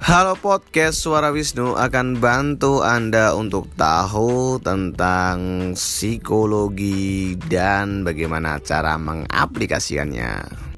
Halo podcast Suara Wisnu akan bantu Anda untuk tahu tentang psikologi dan bagaimana cara mengaplikasikannya.